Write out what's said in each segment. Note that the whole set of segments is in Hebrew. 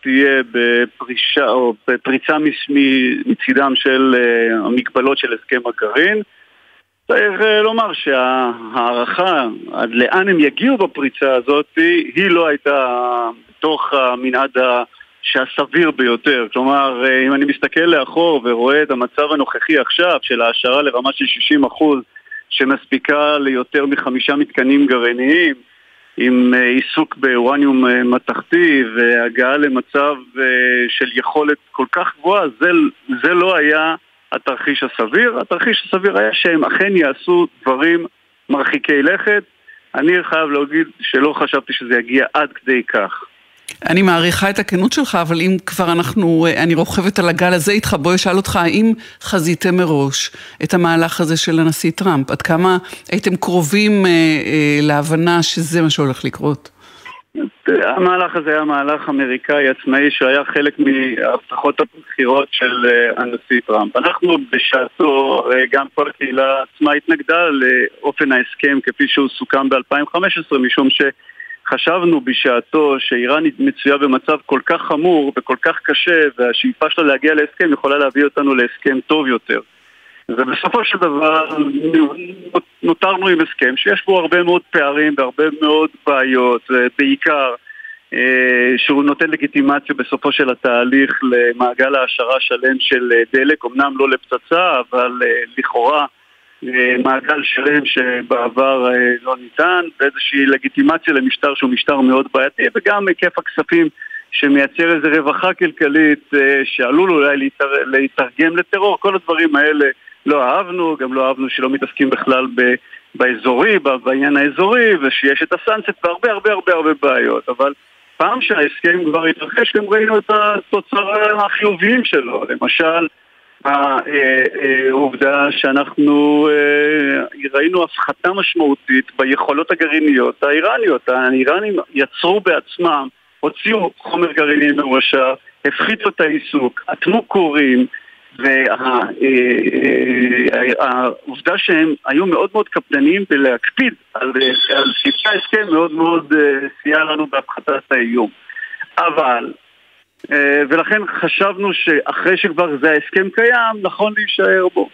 תהיה בפרישה או בפריצה מצידם של המגבלות של הסכם הגרעין. צריך לומר שההערכה עד לאן הם יגיעו בפריצה הזאת היא לא הייתה בתוך המנעד שהסביר ביותר. כלומר, אם אני מסתכל לאחור ורואה את המצב הנוכחי עכשיו של העשרה לרמה של 60% שמספיקה ליותר מחמישה מתקנים גרעיניים עם אה, עיסוק באורניום אה, מתכתי והגעה למצב אה, של יכולת כל כך גבוהה, זה, זה לא היה התרחיש הסביר. התרחיש הסביר היה שהם אכן יעשו דברים מרחיקי לכת. אני חייב להגיד שלא חשבתי שזה יגיע עד כדי כך. אני מעריכה את הכנות שלך, אבל אם כבר אנחנו, אני רוכבת על הגל הזה איתך, בוא אשאל אותך, האם חזיתם מראש את המהלך הזה של הנשיא טראמפ? עד כמה הייתם קרובים אה, אה, להבנה שזה מה שהולך לקרות? המהלך הזה היה מהלך אמריקאי עצמאי שהיה חלק מהבטחות הבחירות של אה, הנשיא טראמפ. אנחנו בשעתו, גם כל הקהילה עצמה התנגדה לאופן ההסכם כפי שהוא סוכם ב-2015, משום ש... חשבנו בשעתו שאיראן מצויה במצב כל כך חמור וכל כך קשה והשאיפה שלה להגיע להסכם יכולה להביא אותנו להסכם טוב יותר. ובסופו של דבר נותרנו עם הסכם שיש בו הרבה מאוד פערים והרבה מאוד בעיות, בעיקר אה, שהוא נותן לגיטימציה בסופו של התהליך למעגל העשרה שלם של דלק, אמנם לא לפצצה, אבל אה, לכאורה מעגל שלם שבעבר אה, לא ניתן, ואיזושהי לגיטימציה למשטר שהוא משטר מאוד בעייתי, וגם היקף הכספים שמייצר איזו רווחה כלכלית אה, שעלול אולי להתר... להתרגם לטרור, כל הדברים האלה לא אהבנו, גם לא אהבנו שלא מתעסקים בכלל ב... באזורי, בעניין האזורי, ושיש את הסאנסט והרבה הרבה הרבה הרבה בעיות, אבל פעם שההסכם כבר התרחש, גם ראינו את התוצרים החיוביים שלו, למשל העובדה שאנחנו אה, ראינו הפחתה משמעותית ביכולות הגרעיניות האיראניות. האיראנים יצרו בעצמם, הוציאו חומר גרעיני מרושע, הפחיתו את העיסוק, אטמו כורים, והעובדה שהם היו מאוד מאוד קפדניים בלהקפיד על סעיפי ההסכם מאוד מאוד אה, סייע לנו בהפחתת האיום. אבל אה, ולכן חשבנו שאחרי שכבר זה ההסכם קיים, נכון להישאר בו.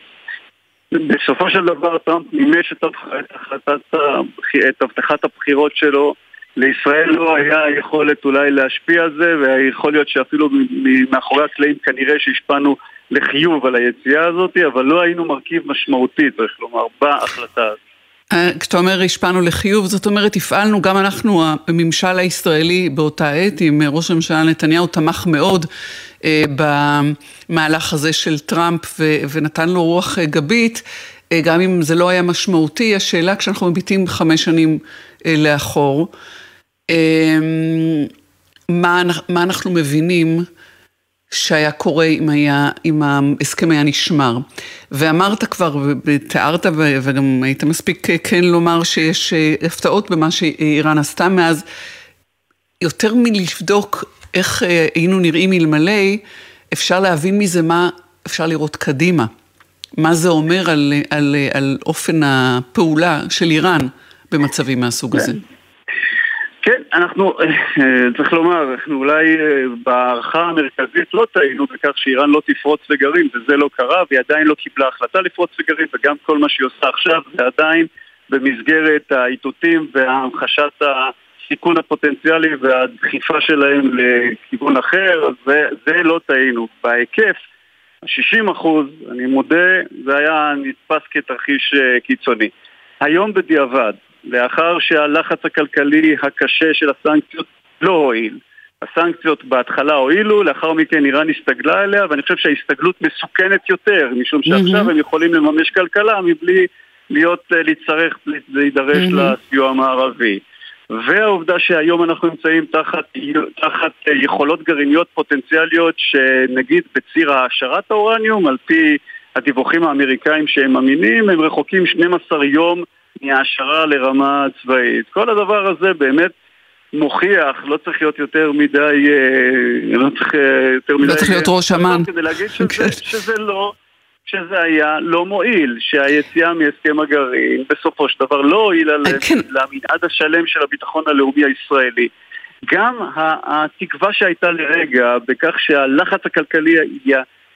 בסופו של דבר טראמפ מימש את, הבטחת הבחירות שלו לישראל לא היה יכולת אולי להשפיע על זה ויכול להיות שאפילו מאחורי הקלעים כנראה שהשפענו לחיוב על היציאה הזאת אבל לא היינו מרכיב משמעותי צריך לומר בהחלטה הזאת אה, כשאתה אומר השפענו לחיוב, זאת אומרת הפעלנו, גם אנחנו, הממשל הישראלי באותה עת, עם ראש הממשלה נתניהו תמך מאוד אה, במהלך הזה של טראמפ ו- ונתן לו רוח אה, גבית, גם אם זה לא היה משמעותי, השאלה כשאנחנו מביטים חמש שנים לאחור, מה, מה אנחנו מבינים שהיה קורה אם, היה, אם ההסכם היה נשמר. ואמרת כבר, ותיארת וגם היית מספיק כן לומר שיש אה, הפתעות במה שאיראן עשתה מאז. יותר מלבדוק איך אה, היינו נראים אלמלא, אפשר להבין מזה מה אפשר לראות קדימה. מה זה אומר על, על, על אופן הפעולה של איראן במצבים מהסוג הזה. כן, אנחנו, אה, צריך לומר, אנחנו אולי אה, בהערכה המרכזית לא טעינו בכך שאיראן לא תפרוץ לגרעין, וזה לא קרה, והיא עדיין לא קיבלה החלטה לפרוץ לגרעין, וגם כל מה שהיא עושה עכשיו זה עדיין במסגרת האיתותים והמחשת הסיכון הפוטנציאלי והדחיפה שלהם לכיוון אחר, זה, זה לא טעינו. בהיקף, 60 אחוז, אני מודה, זה היה נתפס כתרחיש אה, קיצוני. היום בדיעבד, לאחר שהלחץ הכלכלי הקשה של הסנקציות לא הועיל. הסנקציות בהתחלה הועילו, לאחר מכן איראן הסתגלה אליה, ואני חושב שההסתגלות מסוכנת יותר, משום שעכשיו mm-hmm. הם יכולים לממש כלכלה מבלי להיות, אה, להצטרך, להידרש mm-hmm. לסיוע המערבי. והעובדה שהיום אנחנו נמצאים תחת, תחת אה, יכולות גרעיניות פוטנציאליות שנגיד בציר העשרת האורניום, על פי הדיווחים האמריקאים שהם אמינים, הם רחוקים 12 יום מהעשרה לרמה צבאית. כל הדבר הזה באמת מוכיח, לא צריך להיות יותר מדי, אה, לא צריך אה, יותר מדי... לא צריך להיות ראש אמ"ן. כדי להגיד שזה, כן. שזה לא, שזה היה לא מועיל, שהיציאה מהסכם הגרעין בסופו של דבר לא הועילה כן. למנעד השלם של הביטחון הלאומי הישראלי. גם התקווה שהייתה לרגע בכך שהלחץ הכלכלי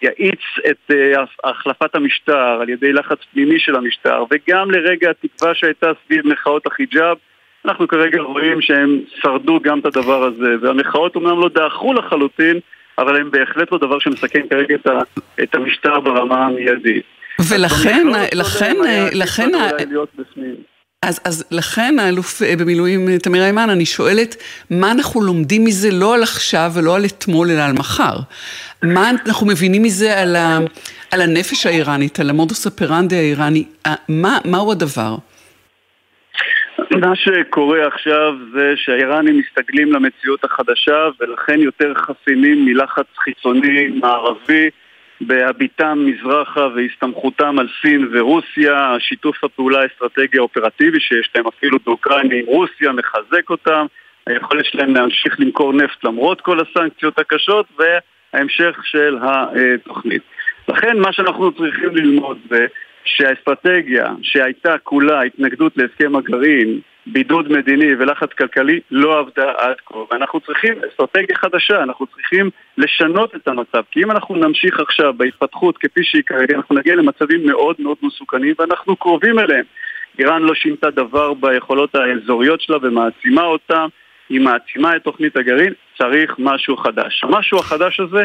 יאיץ את אה, החלפת המשטר על ידי לחץ פנימי של המשטר וגם לרגע התקווה שהייתה סביב מחאות החיג'אב אנחנו כרגע רואים שהם שרדו גם את הדבר הזה והמחאות אומנם לא דעכו לחלוטין אבל הם בהחלט לא דבר שמסכן כרגע את, ה, את המשטר ברמה המיידית. ולכן, לכן, לכן, אז, אז לכן האלוף אה, במילואים אה, תמיר היימן, אני שואלת, מה אנחנו לומדים מזה לא על עכשיו ולא על אתמול, אלא על מחר? מה אנחנו מבינים מזה על, ה, על הנפש האיראנית, על המודוס אופרנדי האיראני? מה, מהו הדבר? מה שקורה עכשיו זה שהאיראנים מסתגלים למציאות החדשה ולכן יותר חסינים מלחץ חיצוני מערבי בהביטם מזרחה והסתמכותם על סין ורוסיה, שיתוף הפעולה האסטרטגי האופרטיבי שיש להם אפילו באוקראינה עם רוסיה מחזק אותם, היכולת שלהם להמשיך למכור נפט למרות כל הסנקציות הקשות וההמשך של התוכנית. לכן מה שאנחנו צריכים ללמוד זה שהאסטרטגיה שהייתה כולה התנגדות להסכם הגרעין, בידוד מדיני ולחץ כלכלי לא עבדה עד כה. ואנחנו צריכים אסטרטגיה חדשה, אנחנו צריכים לשנות את המצב. כי אם אנחנו נמשיך עכשיו בהתפתחות כפי שהיא כרגע אנחנו נגיע למצבים מאוד מאוד מסוכנים ואנחנו קרובים אליהם. איראן לא שינתה דבר ביכולות האזוריות שלה ומעצימה אותם היא מעצימה את תוכנית הגרעין, צריך משהו חדש. המשהו החדש הזה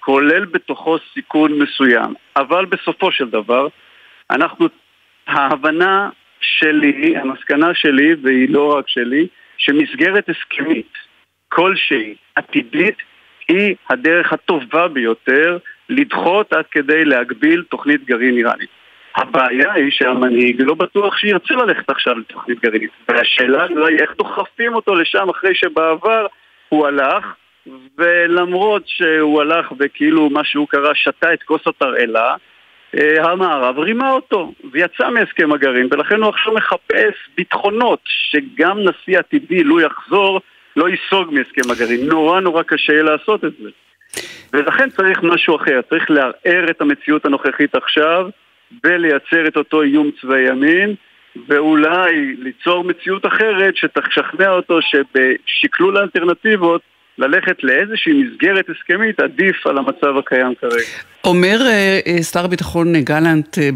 כולל בתוכו סיכון מסוים, אבל בסופו של דבר אנחנו, ההבנה שלי, המסקנה שלי, והיא לא רק שלי, שמסגרת הסכמית כלשהי, עתידית, היא הדרך הטובה ביותר לדחות עד כדי להגביל תוכנית גרעין איראנית. הבעיה היא שהמנהיג לא בטוח שירצה ללכת עכשיו לתוכנית גרעינית והשאלה היא איך דוחפים אותו לשם אחרי שבעבר הוא הלך ולמרות שהוא הלך וכאילו מה שהוא קרא שתה את כוס התרעלה אה, המערב רימה אותו ויצא מהסכם הגרעין ולכן הוא עכשיו מחפש ביטחונות שגם נשיא עתידי, לו יחזור, לא ייסוג מהסכם הגרעין. נורא נורא קשה יהיה לעשות את זה. ולכן צריך משהו אחר, צריך לערער את המציאות הנוכחית עכשיו ולייצר את אותו איום צבאי ימין ואולי ליצור מציאות אחרת שתשכנע אותו שבשקלול האלטרנטיבות ללכת לאיזושהי מסגרת הסכמית עדיף על המצב הקיים כרגע. אומר אה, אה, שר הביטחון גלנט אה,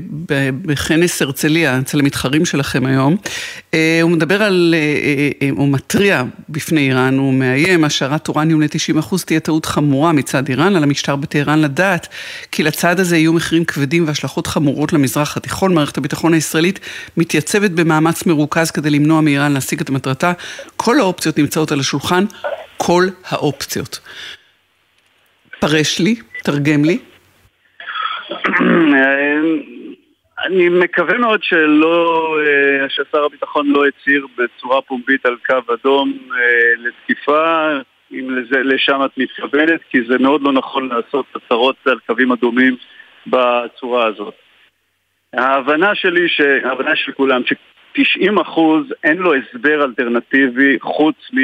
בכנס הרצליה, אצל המתחרים שלכם היום, הוא מדבר על, הוא מתריע בפני איראן, הוא מאיים, השערת אורניום ל-90% תהיה טעות חמורה מצד איראן, על המשטר בטהרן לדעת, כי לצד הזה יהיו מחירים כבדים והשלכות חמורות למזרח התיכון. מערכת הביטחון הישראלית מתייצבת במאמץ מרוכז כדי למנוע מאיראן להשיג את מטרתה. כל האופציות נמצאות על השולחן, כל האופציות. פרש לי, תרגם לי. אני מקווה מאוד שלא, אה, ששר הביטחון לא הצהיר בצורה פומבית על קו אדום אה, לתקיפה, אם לזה, לשם את מתכוונת, כי זה מאוד לא נכון לעשות הצהרות על קווים אדומים בצורה הזאת. ההבנה שלי, ההבנה של כולם, ש-90% אין לו הסבר אלטרנטיבי חוץ מ...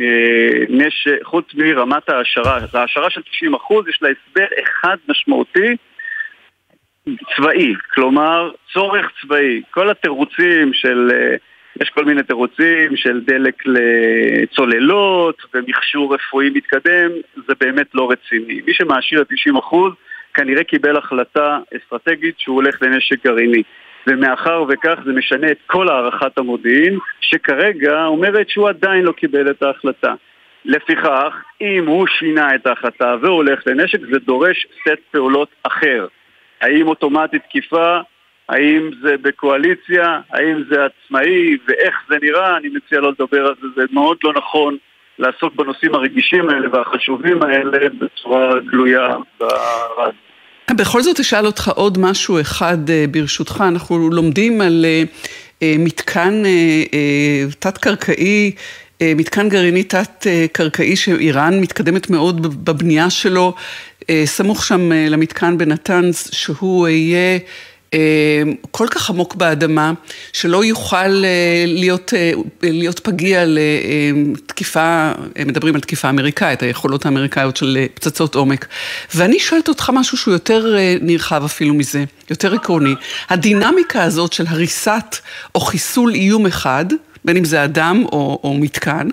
אה, נשק, חוץ מרמת ההעשרה, ההעשרה של 90% יש לה הסבר אחד משמעותי צבאי, כלומר צורך צבאי. כל התירוצים של, אה, יש כל מיני תירוצים של דלק לצוללות ומכשור רפואי מתקדם, זה באמת לא רציני. מי שמעשיר את 90% כנראה קיבל החלטה אסטרטגית שהוא הולך לנשק גרעיני. ומאחר וכך זה משנה את כל הערכת המודיעין, שכרגע אומרת שהוא עדיין לא קיבל את ההחלטה. לפיכך, אם הוא שינה את ההחלטה והולך לנשק, זה דורש סט פעולות אחר. האם אוטומטית תקיפה, האם זה בקואליציה, האם זה עצמאי, ואיך זה נראה, אני מציע לא לדבר על זה, זה מאוד לא נכון לעסוק בנושאים הרגישים האלה והחשובים האלה בצורה גלויה ברדיו. בכל זאת אשאל אותך עוד משהו אחד אה, ברשותך, אנחנו לומדים על אה, אה, מתקן תת-קרקעי, מתקן גרעיני תת-קרקעי שאיראן מתקדמת מאוד בבנייה שלו, סמוך שם למתקן בנתנז, שהוא יהיה כל כך עמוק באדמה, שלא יוכל אה, להיות, אה, להיות פגיע לתקיפה, מדברים על תקיפה אמריקאית, היכולות האמריקאיות של פצצות עומק. ואני שואלת אותך משהו שהוא יותר נרחב אפילו מזה, יותר עקרוני. הדינמיקה הזאת של הריסת או חיסול איום אחד, בין אם זה אדם או, או מתקן,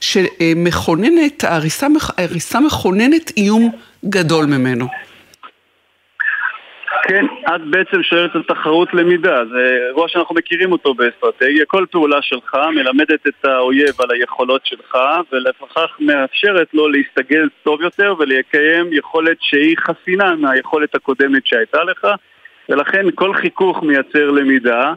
שמכוננת, ההריסה מכוננת איום גדול ממנו. כן, את בעצם שואלת על תחרות למידה, זה אירוע שאנחנו מכירים אותו באסטרטגיה. כל פעולה שלך מלמדת את האויב על היכולות שלך, ולפיכך מאפשרת לו להסתגל טוב יותר ולקיים יכולת שהיא חסינה מהיכולת הקודמת שהייתה לך, ולכן כל חיכוך מייצר למידה,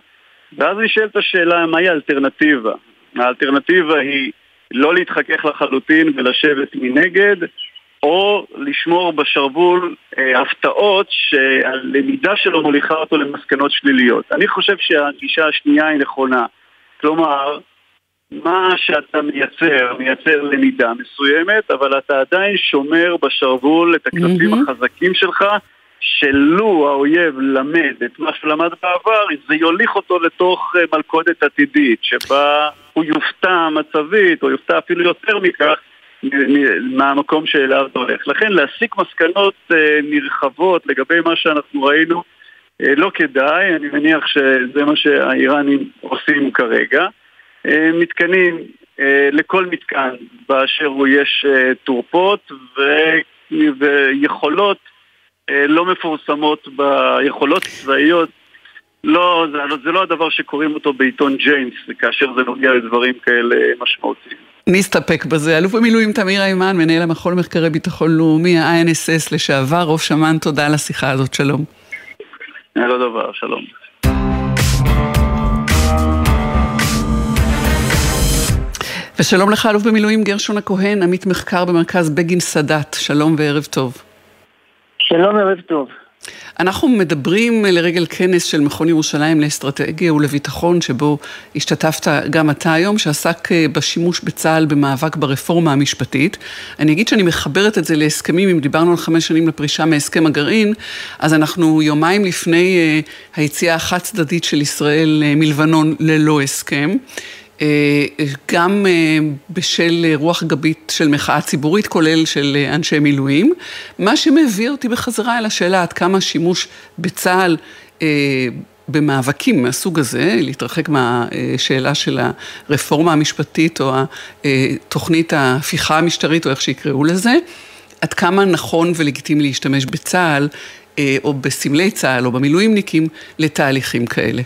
ואז נשאלת השאלה מהי האלטרנטיבה. האלטרנטיבה היא לא להתחכך לחלוטין ולשבת מנגד, או לשמור בשרוול אה, הפתעות שהלמידה שלו מוליכה אותו למסקנות שליליות. אני חושב שהגישה השנייה היא נכונה. כלומר, מה שאתה מייצר, מייצר למידה מסוימת, אבל אתה עדיין שומר בשרוול את הקלפים mm-hmm. החזקים שלך, שלו האויב למד את מה שהוא למד בעבר, זה יוליך אותו לתוך אה, מלכודת עתידית, שבה הוא יופתע מצבית, או יופתע אפילו יותר מכך, מהמקום שאליו אתה הולך. לכן להסיק מסקנות אה, נרחבות לגבי מה שאנחנו ראינו אה, לא כדאי, אני מניח שזה מה שהאיראנים עושים כרגע. אה, מתקנים, לכל מתקן באשר הוא יש תורפות ויכולות לא מפורסמות ביכולות צבאיות לא, זה, זה לא הדבר שקוראים אותו בעיתון ג'יימס, כאשר זה נוגע לדברים כאלה משמעותיים. נסתפק בזה. אלוף במילואים תמיר היימן, מנהל המכון למחקרי ביטחון לאומי, ה-INSS לשעבר, רוב שמן, תודה על השיחה הזאת, שלום. לא דבר, שלום. ושלום לך, אלוף במילואים גרשון הכהן, עמית מחקר במרכז בגין סאדאת, שלום וערב טוב. שלום, ערב טוב. אנחנו מדברים לרגל כנס של מכון ירושלים לאסטרטגיה ולביטחון, שבו השתתפת גם אתה היום, שעסק אה, בשימוש בצה"ל במאבק ברפורמה המשפטית. אני אגיד שאני מחברת את זה להסכמים, אם דיברנו על חמש שנים לפרישה מהסכם הגרעין, אז אנחנו יומיים לפני אה, היציאה החד צדדית של ישראל אה, מלבנון ללא הסכם. אה, גם אה, בשל רוח גבית של מחאה ציבורית, כולל של אה, אנשי מילואים, מה שמביא אותי בחזרה אל השאלה עד כמה שימוש בצה"ל במאבקים מהסוג הזה, להתרחק מהשאלה של הרפורמה המשפטית או תוכנית ההפיכה המשטרית או איך שיקראו לזה, עד כמה נכון ולגיטימי להשתמש בצה"ל או בסמלי צה"ל או במילואימניקים לתהליכים כאלה.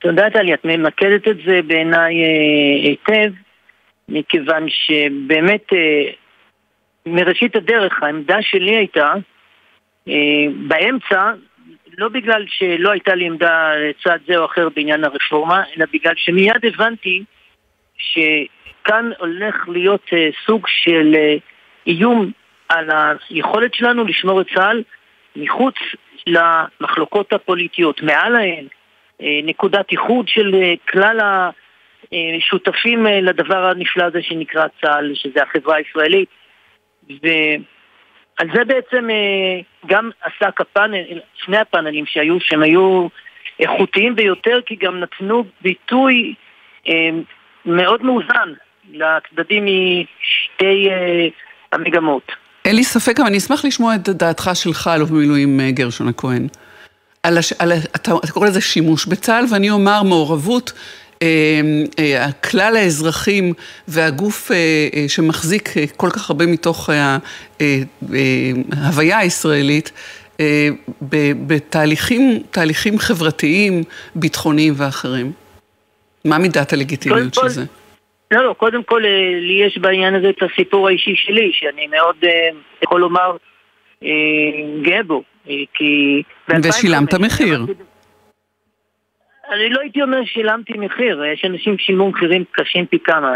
תודה טלי, את ממקדת את זה בעיניי אה, היטב, מכיוון שבאמת אה, מראשית הדרך העמדה שלי הייתה אה, באמצע, לא בגלל שלא הייתה לי עמדה לצד זה או אחר בעניין הרפורמה, אלא בגלל שמיד הבנתי שכאן הולך להיות סוג של איום על היכולת שלנו לשמור את צה"ל מחוץ למחלוקות הפוליטיות, מעל להן. אה, נקודת איחוד של אה, כלל השותפים אה, לדבר הנפלא הזה שנקרא צה"ל, שזה החברה הישראלית. ועל זה בעצם גם עסק הפאנל, שני הפאנלים שהיו, שהם היו איכותיים ביותר, כי גם נתנו ביטוי מאוד מאוזן לצדדים משתי המגמות. אין לי ספק, אבל אני אשמח לשמוע את דעתך שלך, אלוף במילואים גרשון הכהן. על הש... על... אתה, אתה קורא לזה שימוש בצה"ל, ואני אומר מעורבות אה, אה, כלל האזרחים והגוף אה, שמחזיק כל כך הרבה מתוך ההוויה הישראלית, בתהליכים תהליכים חברתיים, ביטחוניים ואחרים. מה מידת הלגיטימיות של זה? לא, לא, קודם כל לי יש בעניין הזה את הסיפור האישי שלי, שאני מאוד יכול לומר גאה בו. כי... ושילמת מחיר. אני לא הייתי אומר שילמתי מחיר, יש אנשים ששילמו מחירים קשים פי כמה.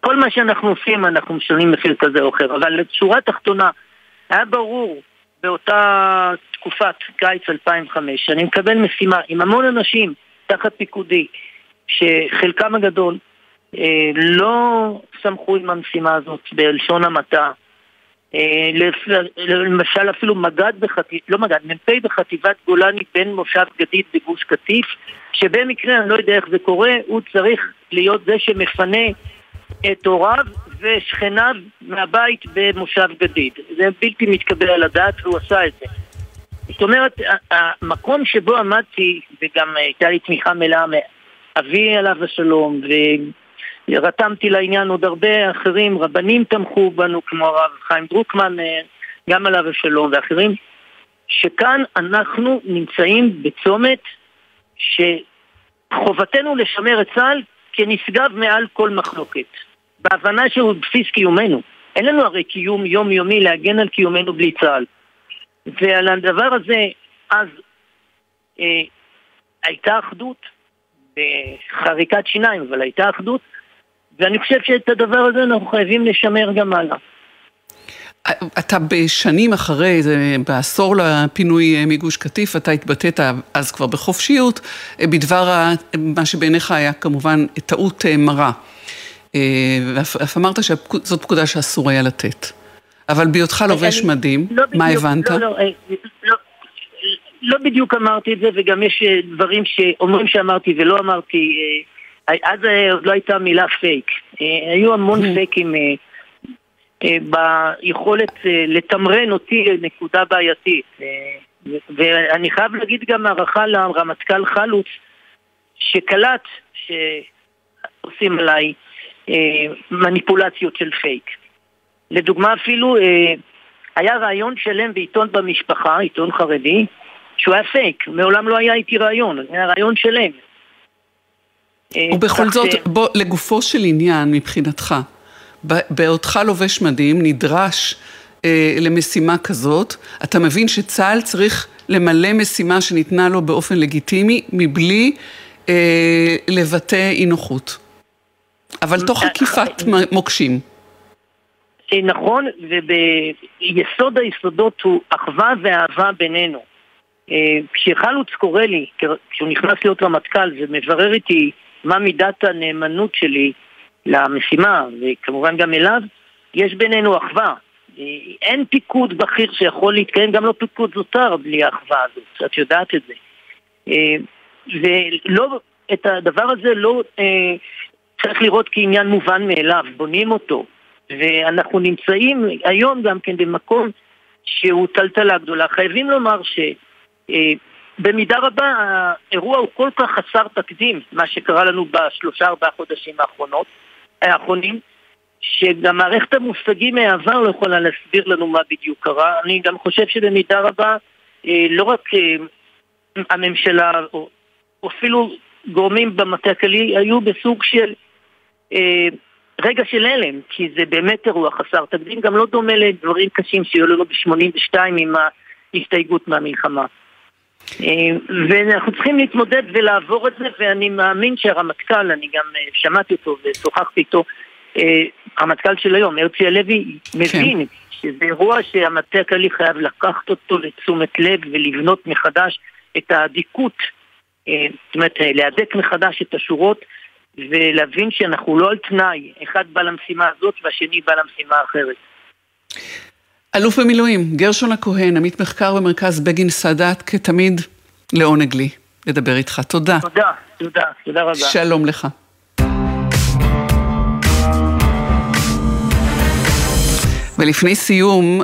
כל מה שאנחנו עושים אנחנו משלמים מחיר כזה או אחר, אבל לשורה תחתונה, היה ברור באותה תקופת קיץ 2005 שאני מקבל משימה עם המון אנשים תחת פיקודי, שחלקם הגדול אה, לא שמחו עם המשימה הזאת בלשון המעטה, אה, למשל אפילו מג"ד בחטיבת, לא מג"ד, מ"פ בחטיבת גולני בין מושב גדית בגוש קטיף, שבמקרה, אני לא יודע איך זה קורה, הוא צריך להיות זה שמפנה את הוריו ושכניו מהבית במושב גדיד. זה בלתי מתקבל על הדעת והוא עשה את זה. זאת אומרת, המקום שבו עמדתי, וגם הייתה לי תמיכה מלאה אבי עליו השלום, ורתמתי לעניין עוד הרבה אחרים, רבנים תמכו בנו, כמו הרב חיים דרוקמן, גם עליו השלום, ואחרים, שכאן אנחנו נמצאים בצומת שחובתנו לשמר את צה"ל כנשגב מעל כל מחלוקת, בהבנה שהוא בסיס קיומנו. אין לנו הרי קיום יומיומי להגן על קיומנו בלי צה"ל. ועל הדבר הזה, אז אה, הייתה אחדות, בחריקת שיניים, אבל הייתה אחדות, ואני חושב שאת הדבר הזה אנחנו חייבים לשמר גם הלאה. אתה בשנים אחרי, בעשור לפינוי מגוש קטיף, אתה התבטאת אז כבר בחופשיות בדבר מה שבעיניך היה כמובן טעות מרה. ואף אמרת שזאת פקודה שאסור היה לתת. אבל בהיותך לובש מדים, לא מה בדיוק, הבנת? לא, לא, לא, לא בדיוק אמרתי את זה, וגם יש דברים שאומרים שאמרתי ולא אמרתי. אז עוד לא הייתה מילה פייק. היו המון mm. פייקים אה, ביכולת אה, לתמרן אותי לנקודה בעייתית. אה, ואני חייב להגיד גם הערכה לרמטכ"ל חלוץ, שקלט שעושים עליי מניפולציות של פייק. לדוגמה אפילו, היה רעיון שלם בעיתון במשפחה, עיתון חרדי, שהוא היה פייק, מעולם לא היה איתי רעיון, היה רעיון שלם. ובכל זאת, בוא, לגופו של עניין מבחינתך, בעודך לובש מדים, נדרש אה, למשימה כזאת, אתה מבין שצה"ל צריך למלא משימה שניתנה לו באופן לגיטימי, מבלי אה, לבטא אי נוחות. אבל תוך אה, עקיפת אה, מוקשים. נכון, וביסוד היסודות הוא אחווה ואהבה בינינו. כשחלוץ קורא לי, כשהוא נכנס להיות רמטכ"ל ומברר איתי מה מידת הנאמנות שלי למשימה, וכמובן גם אליו, יש בינינו אחווה. אין פיקוד בכיר שיכול להתקיים, גם לא פיקוד זוטר בלי האחווה הזאת, את יודעת את זה. ולא, את הדבר הזה לא אה, צריך לראות כעניין מובן מאליו, בונים אותו. ואנחנו נמצאים היום גם כן במקום שהוא טלטלה גדולה. חייבים לומר שבמידה רבה האירוע הוא כל כך חסר תקדים, מה שקרה לנו בשלושה ארבעה חודשים האחרונות. האחרונים, שגם מערכת המושגים מהעבר לא יכולה להסביר לנו מה בדיוק קרה. אני גם חושב שבמידה רבה אה, לא רק אה, הממשלה, או אפילו גורמים במטה הכללי, היו בסוג של אה, רגע של הלם, כי זה באמת אירוע חסר תקדים, גם לא דומה לדברים קשים שהיו לנו ב-82 עם ההסתייגות מהמלחמה. אה, ואנחנו צריכים להתמודד ולעבור את זה, ואני מאמין שהרמטכ"ל, אני גם אה, שמעתי אותו ושוחחתי איתו, אה, הרמטכ"ל של היום, הרצי הלוי, מבין כן. שזה אירוע שהמטה הכללי חייב לקחת אותו לתשומת לב ולבנות מחדש את האדיקות, זאת אומרת, להדק מחדש את השורות ולהבין שאנחנו לא על תנאי, אחד בא למשימה הזאת והשני בא למשימה האחרת. אלוף במילואים, גרשון הכהן, עמית מחקר במרכז בגין סאדאת, כתמיד, לעונג לי לדבר איתך. תודה. תודה, תודה, תודה רבה. שלום לך. ולפני סיום,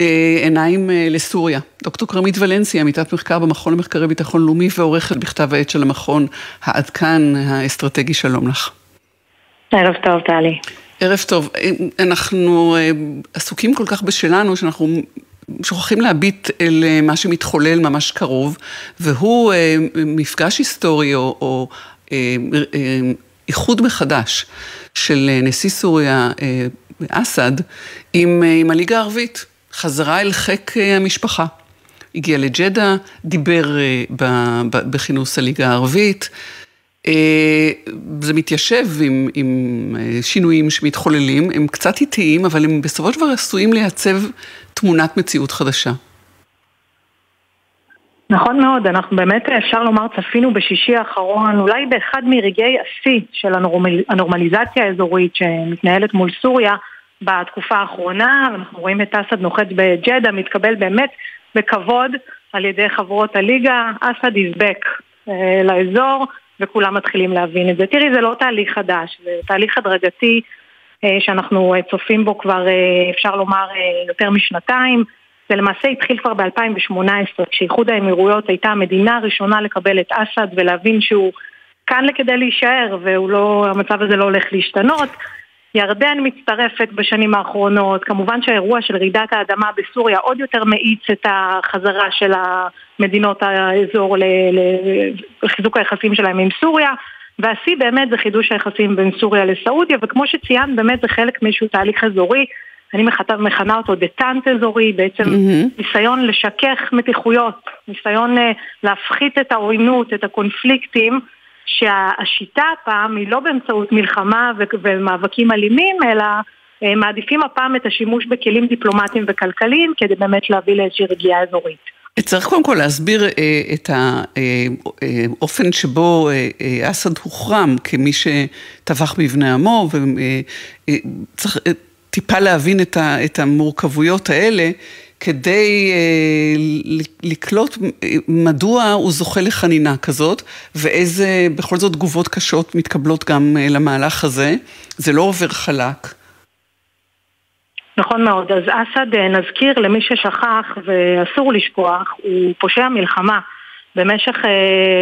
אה, עיניים אה, לסוריה. דוקטור כרמית ולנסי, עמיתת מחקר במכון למחקרי ביטחון לאומי ועורכת בכתב העת של המכון העד כאן האסטרטגי, שלום לך. ערב טוב, טלי. ערב טוב. אנחנו אה, עסוקים כל כך בשלנו, שאנחנו שוכחים להביט אל אה, מה שמתחולל ממש קרוב, והוא אה, מפגש היסטורי או, או איחוד מחדש של נשיא סוריה אסד עם, עם הליגה הערבית, חזרה אל חיק המשפחה. הגיע לג'דה, דיבר בכינוס הליגה הערבית, זה מתיישב עם, עם אה, שינויים שמתחוללים, הם קצת איטיים, אבל הם בסופו של דבר עשויים לייצב תמונת מציאות חדשה. נכון מאוד, אנחנו באמת אפשר לומר צפינו בשישי האחרון, אולי באחד מרגעי השיא של הנורמל, הנורמליזציה האזורית שמתנהלת מול סוריה בתקופה האחרונה, אנחנו רואים את אסד נוחת בג'דה, מתקבל באמת בכבוד על ידי חברות הליגה, אסד איזבק אה, לאזור, וכולם מתחילים להבין את זה. תראי, זה לא תהליך חדש, זה תהליך הדרגתי אה, שאנחנו אה, צופים בו כבר, אה, אפשר לומר, יותר משנתיים. זה למעשה התחיל כבר ב-2018, כשאיחוד האמירויות הייתה המדינה הראשונה לקבל את אסד ולהבין שהוא כאן כדי להישאר, והמצב הזה לא הולך להשתנות. ירדן מצטרפת בשנים האחרונות, כמובן שהאירוע של רעידת האדמה בסוריה עוד יותר מאיץ את החזרה של המדינות האזור לחיזוק היחסים שלהם עם סוריה, והשיא באמת זה חידוש היחסים בין סוריה לסעודיה, וכמו שציינת באמת זה חלק מאיזשהו תהליך אזורי, אני מכנה אותו דטנט אזורי, בעצם mm-hmm. ניסיון לשכך מתיחויות, ניסיון uh, להפחית את העוינות, את הקונפליקטים. שהשיטה הפעם היא לא באמצעות מלחמה ומאבקים אלימים, אלא אה, מעדיפים הפעם את השימוש בכלים דיפלומטיים וכלכליים כדי באמת להביא לאיזושהי רגיעה אזורית. צריך קודם כל להסביר אה, את האופן אה, שבו אסד הוחרם כמי שטבח בבני עמו, וצריך טיפה להבין את המורכבויות האלה. כדי אה, לקלוט מדוע הוא זוכה לחנינה כזאת, ואיזה בכל זאת תגובות קשות מתקבלות גם אה, למהלך הזה. זה לא עובר חלק. נכון מאוד. אז אסד, אה, נזכיר למי ששכח, ואסור לשכוח, הוא פושע מלחמה. במשך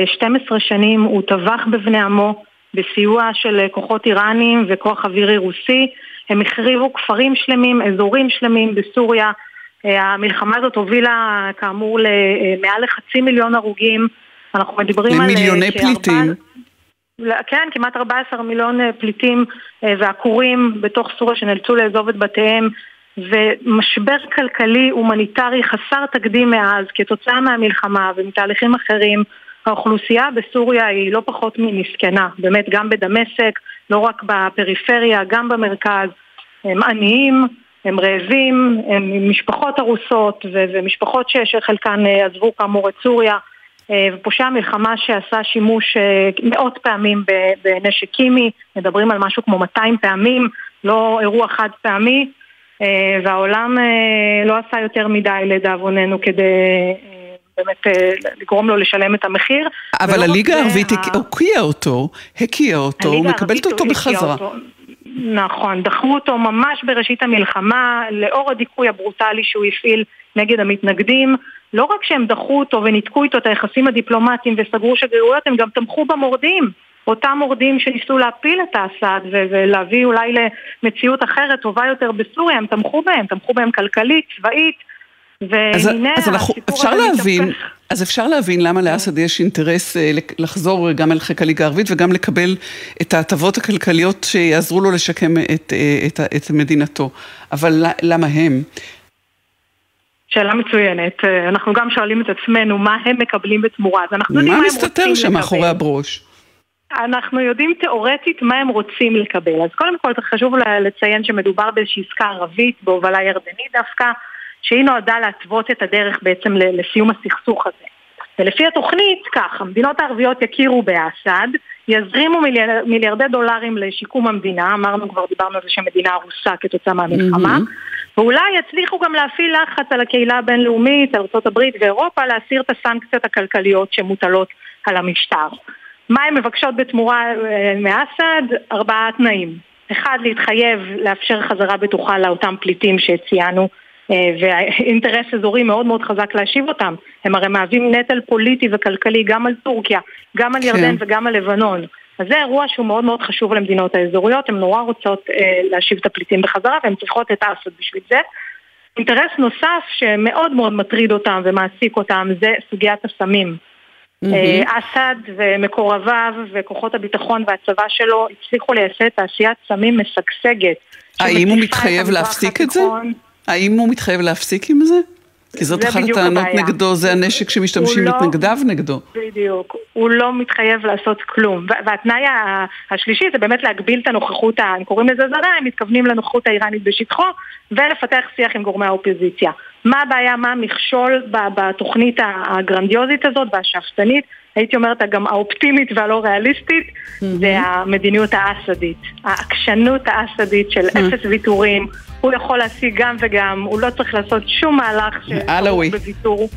12 שנים הוא טבח בבני עמו בסיוע של כוחות איראנים וכוח אווירי רוסי. הם החריבו כפרים שלמים, אזורים שלמים בסוריה. המלחמה הזאת הובילה כאמור למעל לחצי מיליון הרוגים. אנחנו מדברים על... למיליוני אה, פליטים. כן, כמעט 14 מיליון אה, פליטים אה, ועקורים בתוך סוריה שנאלצו לעזוב את בתיהם ומשבר כלכלי הומניטרי חסר תקדים מאז כתוצאה מהמלחמה ומתהליכים אחרים האוכלוסייה בסוריה היא לא פחות ממסכנה, באמת גם בדמשק, לא רק בפריפריה, גם במרכז, הם עניים, הם רעבים, הם עם משפחות הרוסות ומשפחות שחלקן אה, עזבו כאמור את סוריה אה, ופושע מלחמה שעשה שימוש אה, מאות פעמים בנשק קימי, מדברים על משהו כמו 200 פעמים, לא אירוע חד פעמי והעולם לא עשה יותר מדי לדאבוננו כדי באמת לגרום לו לשלם את המחיר. אבל הליגה הערבית הוקיעה אותו, הקיאה אותו, מקבלת אותו בחזרה. אותו. נכון, דחו אותו ממש בראשית המלחמה, לאור הדיכוי הברוטלי שהוא הפעיל נגד המתנגדים. לא רק שהם דחו אותו וניתקו איתו את היחסים הדיפלומטיים וסגרו שגרירויות, הם גם תמכו במורדים. אותם מורדים שניסו להפיל את האסד ולהביא אולי למציאות אחרת, טובה יותר בסוריה, הם תמכו בהם, תמכו בהם כלכלית, צבאית. אז, אז אנחנו, אפשר להבין, אז אפשר להבין למה לאסד יש אינטרס אה, לחזור גם אל חיק הליגה הערבית וגם לקבל את ההטבות הכלכליות שיעזרו לו לשקם את, אה, את, את מדינתו. אבל למה הם? שאלה מצוינת. אה, אנחנו גם שואלים את עצמנו מה הם מקבלים בתמורה. אז אנחנו יודעים מה הם רוצים לקבל. מה מסתתר שם מאחורי הברוש? אנחנו יודעים תיאורטית מה הם רוצים לקבל. אז קודם כל חשוב לציין שמדובר באיזושהי עסקה ערבית בהובלה ירדנית דווקא. שהיא נועדה להתוות את הדרך בעצם לסיום הסכסוך הזה. ולפי התוכנית, כך, המדינות הערביות יכירו באסד, יזרימו מיליאר, מיליארדי דולרים לשיקום המדינה, אמרנו כבר, דיברנו על זה שהמדינה הרוסה כתוצאה מהמלחמה, mm-hmm. ואולי יצליחו גם להפעיל לחץ על הקהילה הבינלאומית, ארה"ב ואירופה, להסיר את הסנקציות הכלכליות שמוטלות על המשטר. מה הן מבקשות בתמורה אה, מאסד? ארבעה תנאים. אחד, להתחייב לאפשר חזרה בטוחה לאותם פליטים שציינו ואינטרס אזורי מאוד מאוד חזק להשיב אותם. הם הרי מהווים נטל פוליטי וכלכלי גם על טורקיה, גם על ירדן כן. וגם על לבנון. אז זה אירוע שהוא מאוד מאוד חשוב למדינות האזוריות, הן נורא רוצות אה, להשיב את הפליטים בחזרה והן צריכות את אסד בשביל זה. אינטרס נוסף שמאוד מאוד מטריד אותם ומעסיק אותם זה סוגיית הסמים. Mm-hmm. אסד ומקורביו וכוחות הביטחון והצבא שלו הצליחו לייסד תעשיית סמים משגשגת. האם הוא מתחייב להפסיק את זה? האם הוא מתחייב להפסיק עם זה? כי זאת אחת הטענות נגדו, זה הנשק שמשתמשים לא, מתנגדיו נגדו. בדיוק, הוא לא מתחייב לעשות כלום. והתנאי השלישי זה באמת להגביל את הנוכחות, הם קוראים לזה זרה, הם מתכוונים לנוכחות האיראנית בשטחו, ולפתח שיח עם גורמי האופוזיציה. מה הבעיה, מה המכשול בתוכנית הגרנדיוזית הזאת והשאפתנית, הייתי אומרת גם האופטימית והלא ריאליסטית, mm-hmm. זה המדיניות האסדית. העקשנות האסדית של mm-hmm. אפס ויתורים. הוא יכול להשיג גם וגם, הוא לא צריך לעשות שום מהלך שכרוך בוויתור.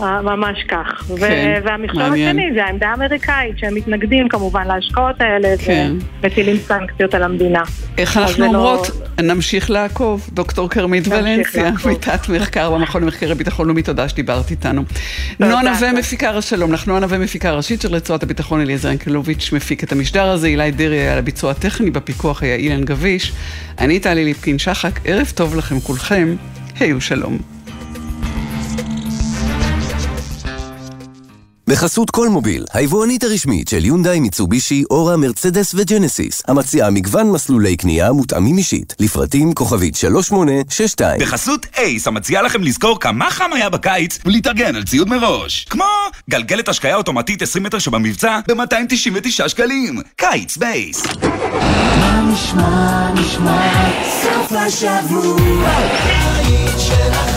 ממש כך. כן, והמכשול השני זה העמדה האמריקאית, שהם מתנגדים כמובן להשקעות האלה, כן. ומטילים סנקציות על המדינה. איך אנחנו לא- אומרות? לא... נמשיך לעקוב. דוקטור כרמית ולנסיה, עמיתת מחקר במכון למחקרי ביטחון לאומי, תודה שדיברת איתנו. נועה נווה מפיקה שלום, לך נועה נווה מפיקה ראשית של רצועת הביטחון אליעזר ינקלוביץ' מפיק את המשדר הזה, אילי דרעי היה לביצוע הטכני, בפיקוח היה אילן גביש. אני טלי ליפקין שחק, ערב טוב לכם כולכם, היו שלום. בחסות כל מוביל, היבואנית הרשמית של יונדאי, מיצובישי, אורה, מרצדס וג'נסיס, המציעה מגוון מסלולי קנייה מותאמים אישית, לפרטים כוכבית 3862. בחסות אייס, המציעה לכם לזכור כמה חם היה בקיץ ולהתארגן על ציוד מראש. כמו גלגלת השקיה אוטומטית 20 מטר שבמבצע ב-299 שקלים. קיץ באייס. מה נשמע, נשמע, סוף השבוע, של החיילים.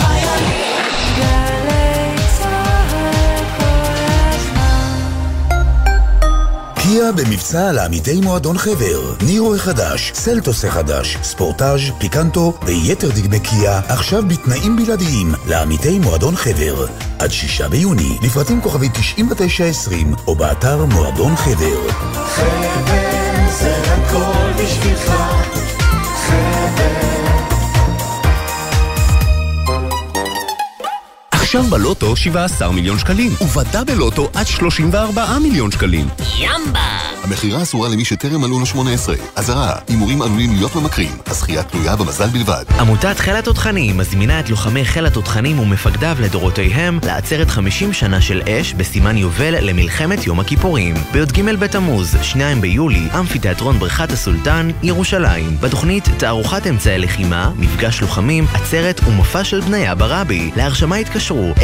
קיה במבצע לעמיתי מועדון חבר, נירו החדש, סלטוס החדש, ספורטאז', פיקנטו ויתר דגמי קיה, עכשיו בתנאים בלעדיים לעמיתי מועדון חבר. עד שישה ביוני, לפרטים כוכבי 9920 או באתר מועדון חבר. חבר זה הכל בשבילך, עכשיו בלוטו 17 מיליון שקלים, ובדה בלוטו עד 34 מיליון שקלים. ימבה! המכירה אסורה למי שטרם מלאו לו 18. אזהרה, הימורים עלולים להיות ממכרים. הזכייה תלויה במזל בלבד. עמותת חיל התותחנים מזמינה את לוחמי חיל התותחנים ומפקדיו לדורותיהם לעצרת 50 שנה של אש בסימן יובל למלחמת יום הכיפורים. בי"ג בתמוז, 2 ביולי, אמפיתיאטרון בריכת הסולטן, ירושלים. בתוכנית תערוכת אמצעי לחימה, מפגש לוחמים, עצרת ומופע של בניה ברבי. להרשמה התקשרו התקשרו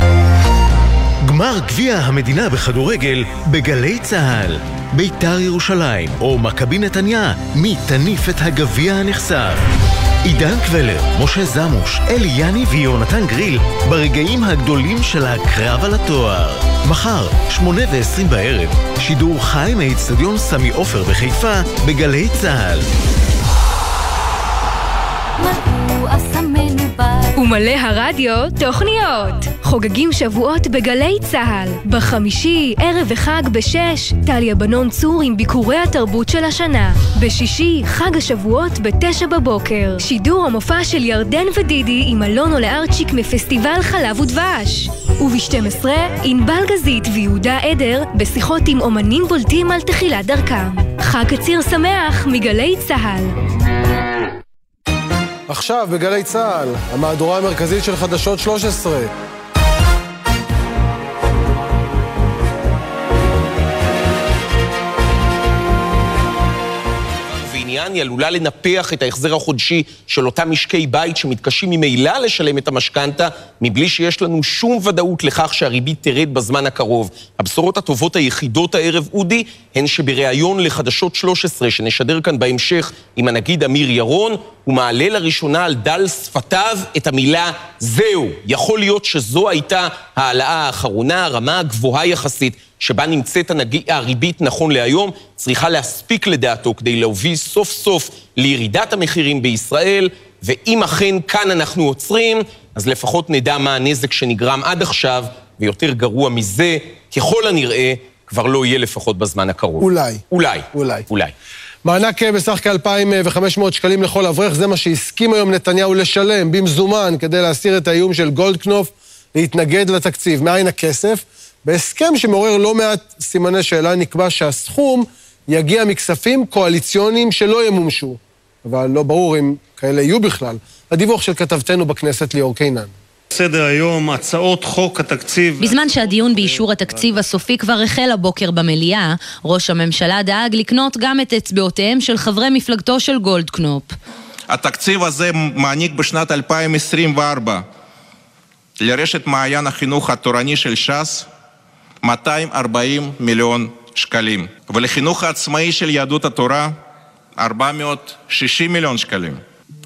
04-639-6573 גמר גביע המדינה בכדורגל בגלי צה"ל ביתר ירושלים או מכבי נתניה, מי תניף את הגביע הנחשף? עידן קבלר, משה זמוש, אלי יני ויונתן גריל ברגעים הגדולים של הקרב על התואר. מחר, שמונה ועשרים בערב, שידור חי מאיצטדיון סמי עופר בחיפה בגלי צה"ל. ומלא הרדיו תוכניות. חוגגים שבועות בגלי צה"ל. בחמישי, ערב וחג בשש, טליה בנון צור עם ביקורי התרבות של השנה. בשישי, חג השבועות בתשע בבוקר. שידור המופע של ירדן ודידי עם אלונו לארצ'יק מפסטיבל חלב ודבש. וב-12, ענבל גזית ויהודה עדר בשיחות עם אומנים בולטים על תחילת דרכם. חג קציר שמח מגלי צה"ל. עכשיו בגלי צה"ל, המהדורה המרכזית של חדשות 13. העניין, היא עלולה לנפח את ההחזר החודשי של אותם משקי בית שמתקשים ממילא לשלם את המשכנתה, מבלי שיש לנו שום ודאות לכך שהריבית תרד בזמן הקרוב. הבשורות הטובות היחידות הערב, אודי, הן שבריאיון לחדשות 13, שנשדר כאן בהמשך עם הנגיד אמיר ירון, הוא מעלה לראשונה על דל שפתיו את המילה זהו. יכול להיות שזו הייתה העלאה האחרונה, הרמה הגבוהה יחסית שבה נמצאת הריבית נכון להיום, צריכה להספיק לדעתו כדי להוביל סוף סוף לירידת המחירים בישראל, ואם אכן כאן אנחנו עוצרים, אז לפחות נדע מה הנזק שנגרם עד עכשיו, ויותר גרוע מזה, ככל הנראה, כבר לא יהיה לפחות בזמן הקרוב. אולי. אולי. אולי. אולי. מענק אה, בסך כ-2,500 שקלים לכל אברך, זה מה שהסכים היום נתניהו לשלם במזומן כדי להסיר את האיום של גולדקנופ להתנגד לתקציב. מאין הכסף? בהסכם שמעורר לא מעט סימני שאלה נקבע שהסכום יגיע מכספים קואליציוניים שלא ימומשו. אבל לא ברור אם כאלה יהיו בכלל. הדיווח של כתבתנו בכנסת ליאור קינן. סדר היום, הצעות חוק התקציב... בזמן שהדיון באישור התקציב הסופי כבר החל הבוקר במליאה, ראש הממשלה דאג לקנות גם את אצבעותיהם של חברי מפלגתו של גולדקנופ. התקציב הזה מעניק בשנת 2024 לרשת מעיין החינוך התורני של ש"ס 240 מיליון שקלים, ולחינוך העצמאי של יהדות התורה 460 מיליון שקלים,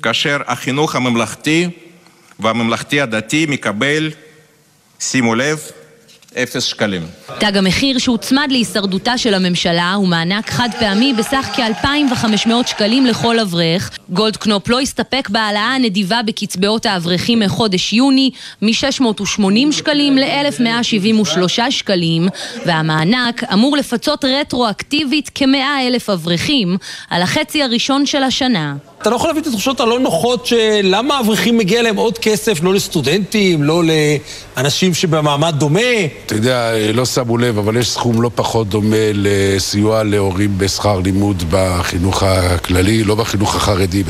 כאשר החינוך הממלכתי והממלכתי הדתי מקבל, שימו לב, אפס שקלים. תג המחיר שהוצמד להישרדותה של הממשלה הוא מענק חד פעמי בסך כ-2,500 שקלים לכל אברך. גולדקנופ לא הסתפק בהעלאה הנדיבה בקצבאות האברכים מחודש יוני מ-680 שקלים ל-1,173 שקלים, והמענק אמור לפצות רטרואקטיבית כ-100 אלף אברכים על החצי הראשון של השנה. אתה לא יכול להביא את התחושות הלא נוחות של למה האברכים מגיע להם עוד כסף, לא לסטודנטים, לא לאנשים שבמעמד דומה? אתה יודע, לא שמו לב, אבל יש סכום לא פחות דומה לסיוע להורים בשכר לימוד בחינוך הכללי, לא בחינוך החרדי.